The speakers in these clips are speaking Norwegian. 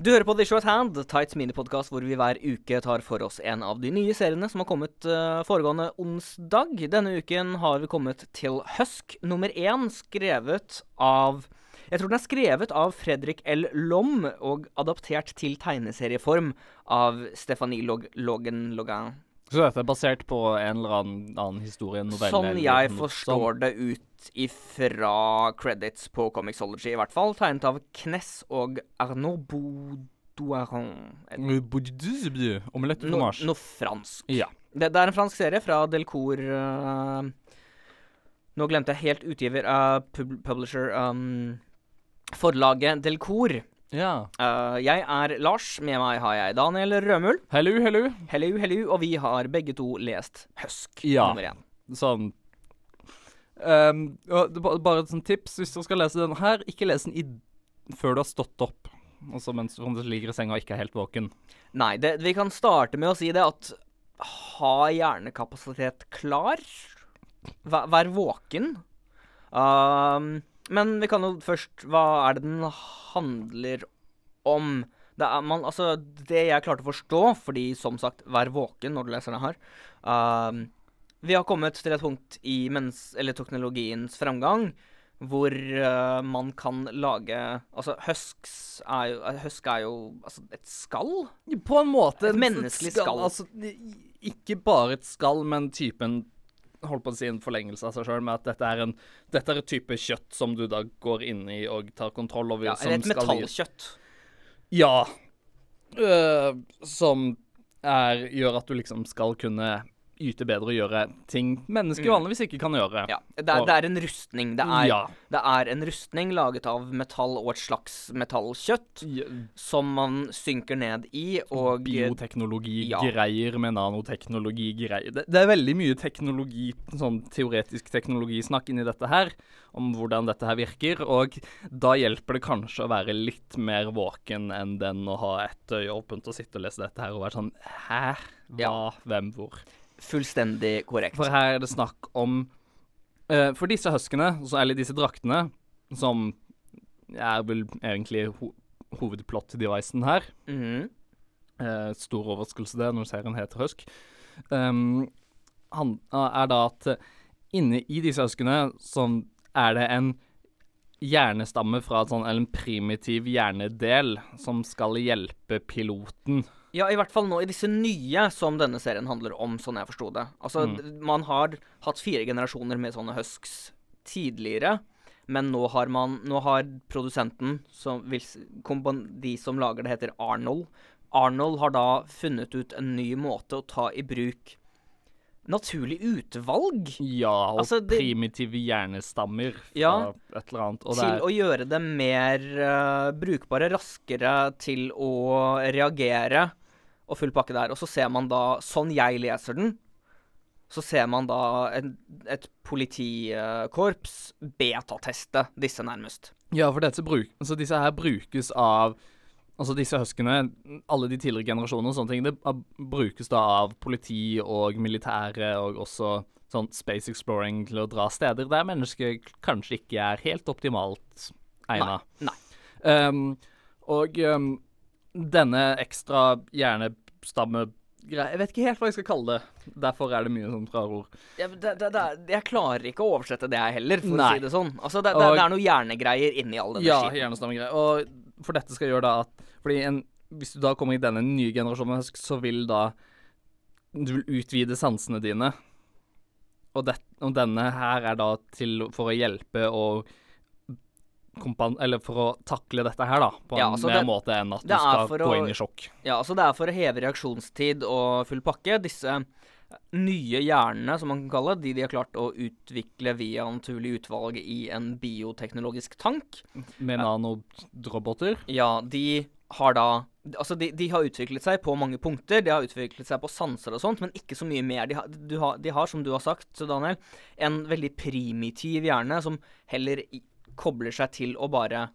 Du hører på The Show at Hand, Tights minipodkast hvor vi hver uke tar for oss en av de nye seriene som har kommet uh, foregående onsdag. Denne uken har vi kommet til Husk nummer én, skrevet av Jeg tror den er skrevet av Fredrik L. Lom og adaptert til tegneserieform av Stephanie Log Logan Logan. Så dette er basert på en eller annen, annen historie? Novelle? Sånn eller jeg forstår det ut ifra credits på Comixology, i hvert fall. Tegnet av Kness og Arnaud Boudoiron. Omelette No, fromage. noe fransk. Ja. Det, det er en fransk serie fra Delcour uh, Nå glemte jeg helt utgiver, Uh, pub publisher um, Forlaget Delcourt. Ja. Uh, jeg er Lars, med meg har jeg Daniel Rømul. Hello, hello. Hello, hello, og vi har begge to lest Husk Ja. nummer én. Sånn ba- Bare et sånt tips hvis du skal lese den her, ikke les den i, før du har stått opp. Altså mens du ligger i senga og ikke er helt våken. Nei, det, vi kan starte med å si det at ha hjernekapasitet klar. Vær, vær våken. Um, men vi kan jo først Hva er det den handler om? Det man, altså, det jeg klarte å forstå, fordi som sagt, vær våken når du leser det her uh, Vi har kommet til et punkt i mens, eller teknologiens framgang hvor uh, man kan lage Altså, husks er jo, husk er jo altså, et skall. På en måte. Et menneskelig skall. Altså, ikke bare et skall, men typen Holdt på å si en forlengelse av seg sjøl, med at dette er, en, dette er et type kjøtt som du da går inn i og tar kontroll over. Ja, som et metallkjøtt. Ja. Øh, som er, gjør at du liksom skal kunne yte bedre og gjøre ting mennesker vanligvis ikke kan gjøre. Mm. Ja, det er, det er en rustning. Det er, Ja. det er en rustning laget av metall og et slags metallkjøtt som man synker ned i, og Bioteknologigreier med nanoteknologigreier. Det, det er veldig mye teknologi, sånn teoretisk teknologisnakk inni dette her, om hvordan dette her virker, og da hjelper det kanskje å være litt mer våken enn den å ha et øye åpent og sitte og lese dette her og være sånn Hæ? Hva? Ja. Hvem? Hvor? Fullstendig korrekt. For her er det snakk om uh, For disse huskene, eller disse draktene, som er vel egentlig ho hovedplot-devicen her mm -hmm. uh, Stor overraskelse det, når serien heter Husk. Um, han, er da at eh, inne i disse huskene så er det en hjernestamme fra et sånn, eller en primitiv hjernedel som skal hjelpe piloten. Ja, i hvert fall nå i disse nye som denne serien handler om, sånn jeg forsto det. Altså, Mm. man har hatt fire generasjoner med sånne husks tidligere, men nå har man Nå har produsenten, som vil, de som lager det, heter Arnold. Arnold har da funnet ut en ny måte å ta i bruk naturlig utvalg Ja, og Altså, det- primitive hjernestammer fra Ja, et eller annet. Til er, å gjøre det mer uh, brukbare, raskere til å reagere og full pakke der. Og så ser man da, sånn jeg leser den, så ser man da en, et politikorps betateste disse nærmest. ja, for bruk, altså disse her brukes av Altså disse huskene, alle de tidligere generasjoner og sånne ting, det brukes da av politi og militære og også sånn space exploring til å dra steder der mennesket kanskje ikke er helt optimalt egna. Nei. Um, og um, denne ekstra hjernestamme Jeg vet ikke helt hva jeg skal kalle det. Derfor er det mye sånn rare ord. Jeg, det, det, det, er- jeg klarer ikke å oversette det, jeg heller, for Nei. å si det sånn. Altså, det, det, Og- er noe hjernegreier inni all denne Ja, hjernestammegreier. Og for dette skal gjøre da at Fordi en, hvis du da kommer i denne nye generasjonen så vil da Du vil utvide sansene dine. Og, det, og denne her er da til for å hjelpe og. Eller for å takle dette her, da. På en Ja, altså mer det- måte enn at du skal gå å- inn i sjokk. Ja, altså det er for å heve reaksjonstid og full pakke. Disse nye hjernene, som man kan kalle de de har klart å utvikle via naturlig utvalg i en bioteknologisk tank, Med nanodroboter? ja, de har da Altså, de, de har utviklet seg på mange punkter. De har utviklet seg på sanser og sånt, men ikke så mye mer. De har, du har, de har som du har sagt, Daniel, en veldig primitiv hjerne som heller kobler seg til og bare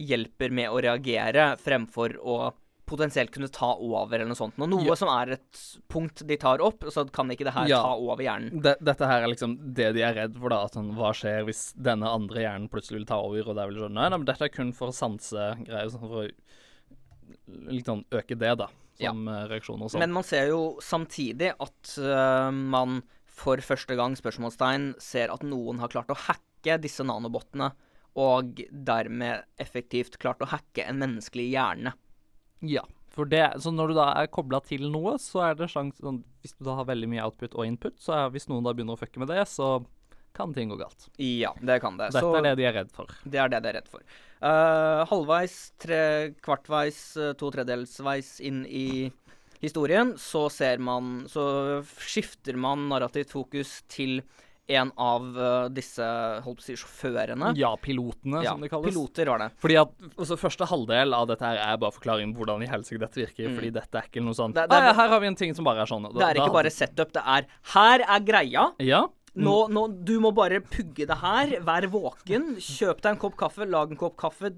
hjelper med å reagere, fremfor å potensielt kunne ta over eller noe sånt. Og noe Ja. som er et punkt de tar opp, så kan ikke det her Ja. ta over hjernen. De, dette her er liksom det de er redd for, da. At sånn, hva skjer hvis denne andre hjernen plutselig vil ta over? Og det er vel sånn Nei, nei, men dette er kun for sansegreier. Sånn for å sånn øke det, da, som ja. reaksjon og sånn. Men man ser jo samtidig at uh, man for første gang spørsmålstegn ser at noen har klart å hacke disse nanobotene, og dermed effektivt klart å hacke en menneskelig hjerne. Ja. For det, så når du da er kobla til noe, så er det sjans, sånn, Hvis du da har veldig mye output og input, så er, hvis noen da begynner å fucke med det, så kan ting gå galt. Ja, det kan det. Dette så, er det de er redd for. Det er det de er redd for. Uh, halvveis, tre kvartveis, uh, to tredjedelsveis inn i historien, så ser man Så skifter man narrativt fokus til en av uh, disse holdt på å si, sjåførene. Ja, pilotene, ja, som det kalles. Piloter var det. Fordi at altså, Første halvdel av dette her er bare forklaring på hvordan i helsike dette virker. Mm. Fordi dette er ikke noe sånn det, det, ah, ja, Her har vi en ting som bare er sånn. Da, det er ikke bare setup, det er Her er greia. Ja. Nå, nå, du må bare pugge det her. Vær våken. Kjøp deg en kopp kaffe. Lag en kopp kaffe.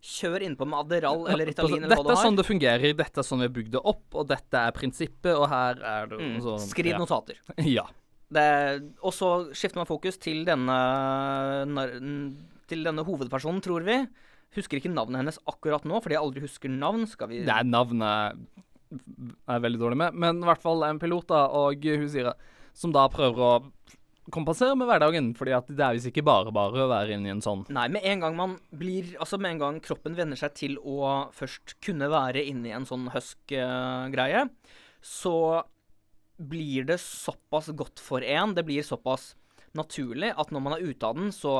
Kjør innpå med Adderall eller Ritalin eller hva du har. Dette er sånn det fungerer, dette er sånn vi har bygd det opp, og dette er prinsippet, og her er det mm. sånn Skriv ja. notater. ja. og så skifter man fokus til denne, til denne hovedpersonen, tror vi. Husker ikke navnet hennes akkurat nå, fordi jeg aldri husker navn. Skal vi Nei, navnet er jeg veldig dårlig med, men i hvert fall en pilot, da, og hun sier Som da prøver å kompensere med hverdagen, fordi at det er visst ikke bare bare å være inne i en sånn Nei, med en gang man blir Altså med en gang kroppen venner seg til å først kunne være inne i en sånn husk-greie, så blir det såpass godt for en, det blir såpass naturlig at når man er ute av den, så,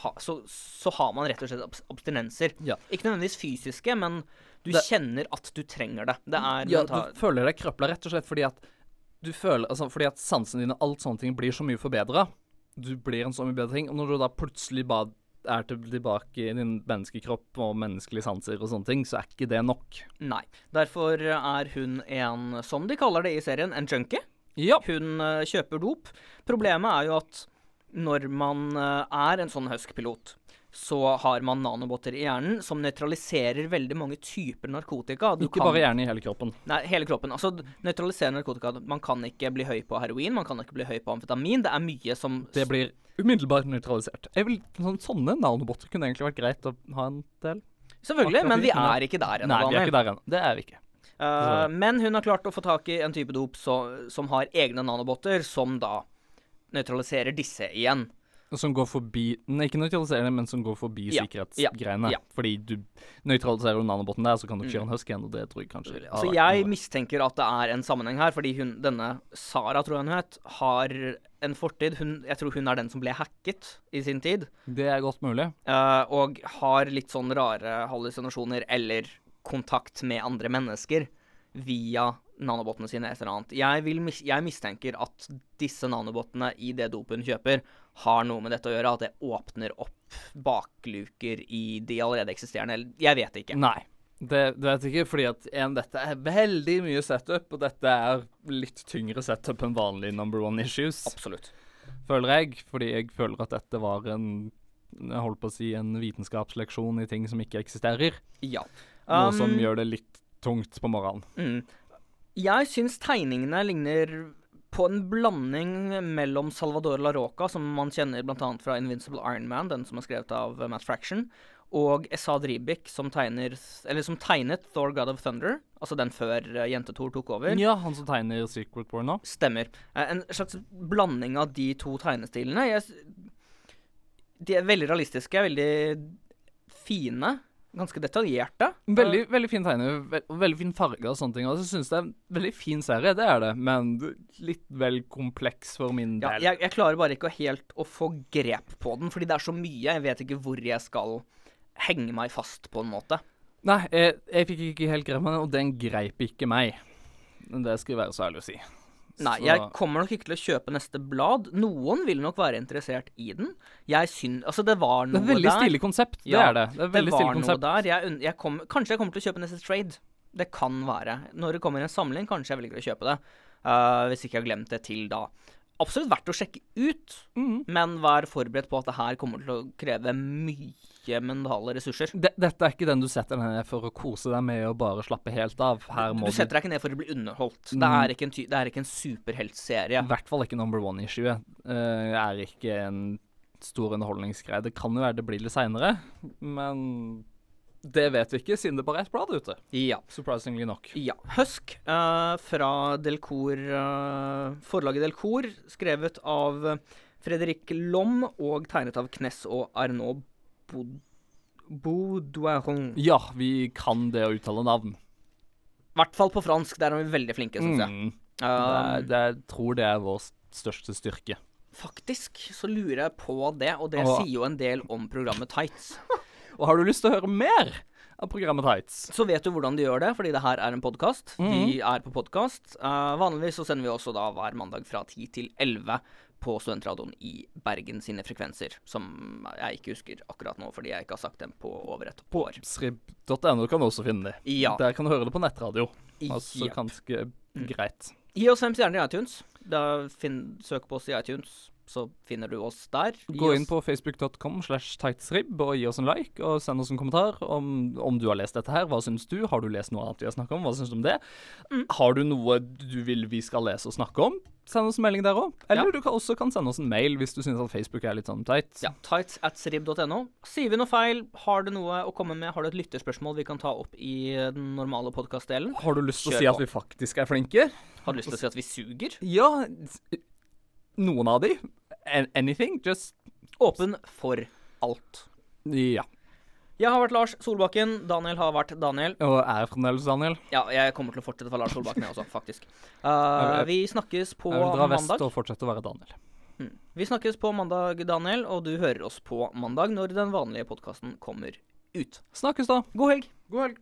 ha, så, så har man rett og slett abstinenser. Ja. Ikke nødvendigvis fysiske, men du det, kjenner at du trenger det. Det er Ja, du føler deg krøpla rett og slett fordi at du føler altså, Fordi at sansene dine, alt sånne ting, blir så mye forbedra. Du blir en så mye bedre ting. Og når du da plutselig bare er tilbake i din menneskekropp og menneskelige sanser og sånne ting, så er ikke det nok. Nei. Derfor er hun en, som de kaller det i serien, en junkie. Ja. Hun uh, kjøper dop. Problemet er jo at når man uh, er en sånn Husk-pilot, så har man nanobotter i hjernen som nøytraliserer veldig mange typer narkotika. Du ikke kan, bare hjernen, i hele kroppen. Nei, hele kroppen. Altså, nøytralisere narkotika. Man kan ikke bli høy på heroin, man kan ikke bli høy på amfetamin. Det er mye som Det blir umiddelbart nøytralisert. Vil, sånn, sånne nanobotter kunne egentlig vært greit å ha en del. Selvfølgelig, men vi er ikke der ennå. Nei, vi er ikke der ennå. Det er vi ikke. Uh, men hun har klart å få tak i en type dop så, som har egne nanobotter, som da nøytraliserer disse igjen. Som går forbi Nei, ikke nøytraliserende, men som går forbi ja, sikkerhetsgreiene. Ja, ja. Fordi du nøytraliserer du nanoboten der, så kan du ikke mm. gjøre en husk igjen, og det tror jeg kanskje Så jeg mistenker at det er en sammenheng her, fordi hun, denne Sara, tror jeg hun het, har en fortid. Hun, jeg tror hun er den som ble hacket i sin tid. Det er godt mulig. Uh, og har litt sånn rare hallusinasjoner eller kontakt med andre mennesker via nanobotene sine et eller annet. Jeg, vil, jeg, mistenker at disse nanobotene i det dopet hun kjøper, har noe med dette å gjøre. At det åpner opp bakluker i de allerede eksisterende Jeg vet ikke. Nei. Det, det vet jeg ikke, fordi at en, dette er veldig mye setup, og dette er litt tyngre setup enn vanlig number one issues. Absolutt. Føler jeg, fordi jeg føler at dette var en jeg holdt på å si en vitenskapsleksjon i ting som ikke eksisterer. Ja. Noe som um, gjør det litt tungt på morgenen. Mm. Jeg syns tegningene ligner på en blanding mellom Salvador La Roca, som man kjenner bl.a. fra Invincible Iron Man, den som er skrevet av Matt Fraction, og Esad Ribik, som, tegner, som tegnet Thor God of Thunder, altså den før uh, Jente-Thor tok over. Ja, han som tegner Secret War nå? Stemmer. Uh, en slags blanding av de to tegnestilene. Jeg, de er veldig realistiske, veldig fine ganske detaljerte. Veldig, veldig fin tegning og veldig fin farge og sånne ting. Og så syns det er en veldig fin serie, det er det, men litt vel kompleks for min del. Ja, jeg, jeg, klarer bare ikke helt å få grep på den, fordi det er så mye. Jeg vet ikke hvor jeg skal henge meg fast, på en måte. Nei, jeg, jeg fikk ikke helt grep på den, og den greip ikke meg. Det skal være så ærlig å si. Nei, så... jeg kommer nok ikke til å kjøpe neste blad. Noen vil nok være interessert i den. Jeg syns Altså, det var noe der. Det er veldig stilig konsept. Det er det. Det er stilig konsept. Noe der. Jeg, jeg kom, kanskje jeg kommer til å kjøpe neste trade. Det kan være. Når det kommer en samling, kanskje jeg velger å kjøpe det. Uh, hvis ikke jeg har glemt det til da absolutt verdt å sjekke ut, mm. men vær forberedt på at det her kommer til å kreve mye mentale ressurser. De, dette er ikke den du setter deg ned for å kose deg med og bare slappe helt av. du, du setter deg ikke ned for å bli underholdt. Mm. Det, er ikke en, det er ikke en superheltserie. I hvert fall ikke number one-issue. Uh, er ikke en stor underholdningsgreie. Det kan jo være det blir litt seinere, men Det vet vi ikke, siden det bare er et blad ute. Ja. Surprisingly nok. Ja. Husk uh, fra Delcor, uh, forlaget Delcor, skrevet av Fredrik Lom og tegnet av Kness og Arnaud Baudouin. Ja, vi kan det å uttale navn. I hvert fall på fransk. Der er vi veldig flinke, syns jeg. Mm. Eh, det, det, jeg tror det er vår største styrke. faktisk så lurer jeg på det, og det Åh. sier jo en del om programmet Tights. Og har du lyst til å høre mer av programmet Tights? Så vet du hvordan de gjør det, fordi det her er en podkast. Mm. De er på podkast. vanligvis så sender vi også da hver mandag fra 10 til 11 på Studentradioen i Bergen sine frekvenser, som jeg ikke husker akkurat nå, fordi jeg ikke har sagt dem på over et år. Srib.no kan du også finne det. Ja. Der kan du høre det på nettradio. Altså yep. ganske greit. Gi oss fem stjerner i iTunes. Da finn, søk på oss i iTunes, så finner du oss der. Gå inn på facebook.com slash tightsrib og gi oss en like, og send oss en kommentar om, om du har lest dette her. Hva syns du? Har du lest noe annet vi har snakket om? Hva syns du om det? Mm. Har du noe du vil vi skal lese og snakke om? Send oss en melding der òg. Eller Ja. du kan også kan sende oss en mail hvis du syns at Facebook er litt sånn tight. Ja, tights at srib.no. Sier vi noe feil, har du noe å komme med, har du et lytterspørsmål vi kan ta opp i den normale podkastdelen? Har du lyst til å si si at vi faktisk er flinke? Har du lyst til å si at vi suger? Ja, noen av de. An anything. Just Åpen for alt. Ja. Jeg har vært Lars Solbakken. Daniel har vært Daniel. Og er fremdeles Daniel. Ja, jeg kommer til å fortsette å være Lars Solbakken, jeg også, faktisk. Uh, Jeg- vi snakkes på Jeg vil dra vest og fortsette å være Daniel. Mm. Vi snakkes på mandag, Daniel, og du hører oss på mandag når den vanlige podkasten kommer ut. Snakkes, da. God helg! God helg.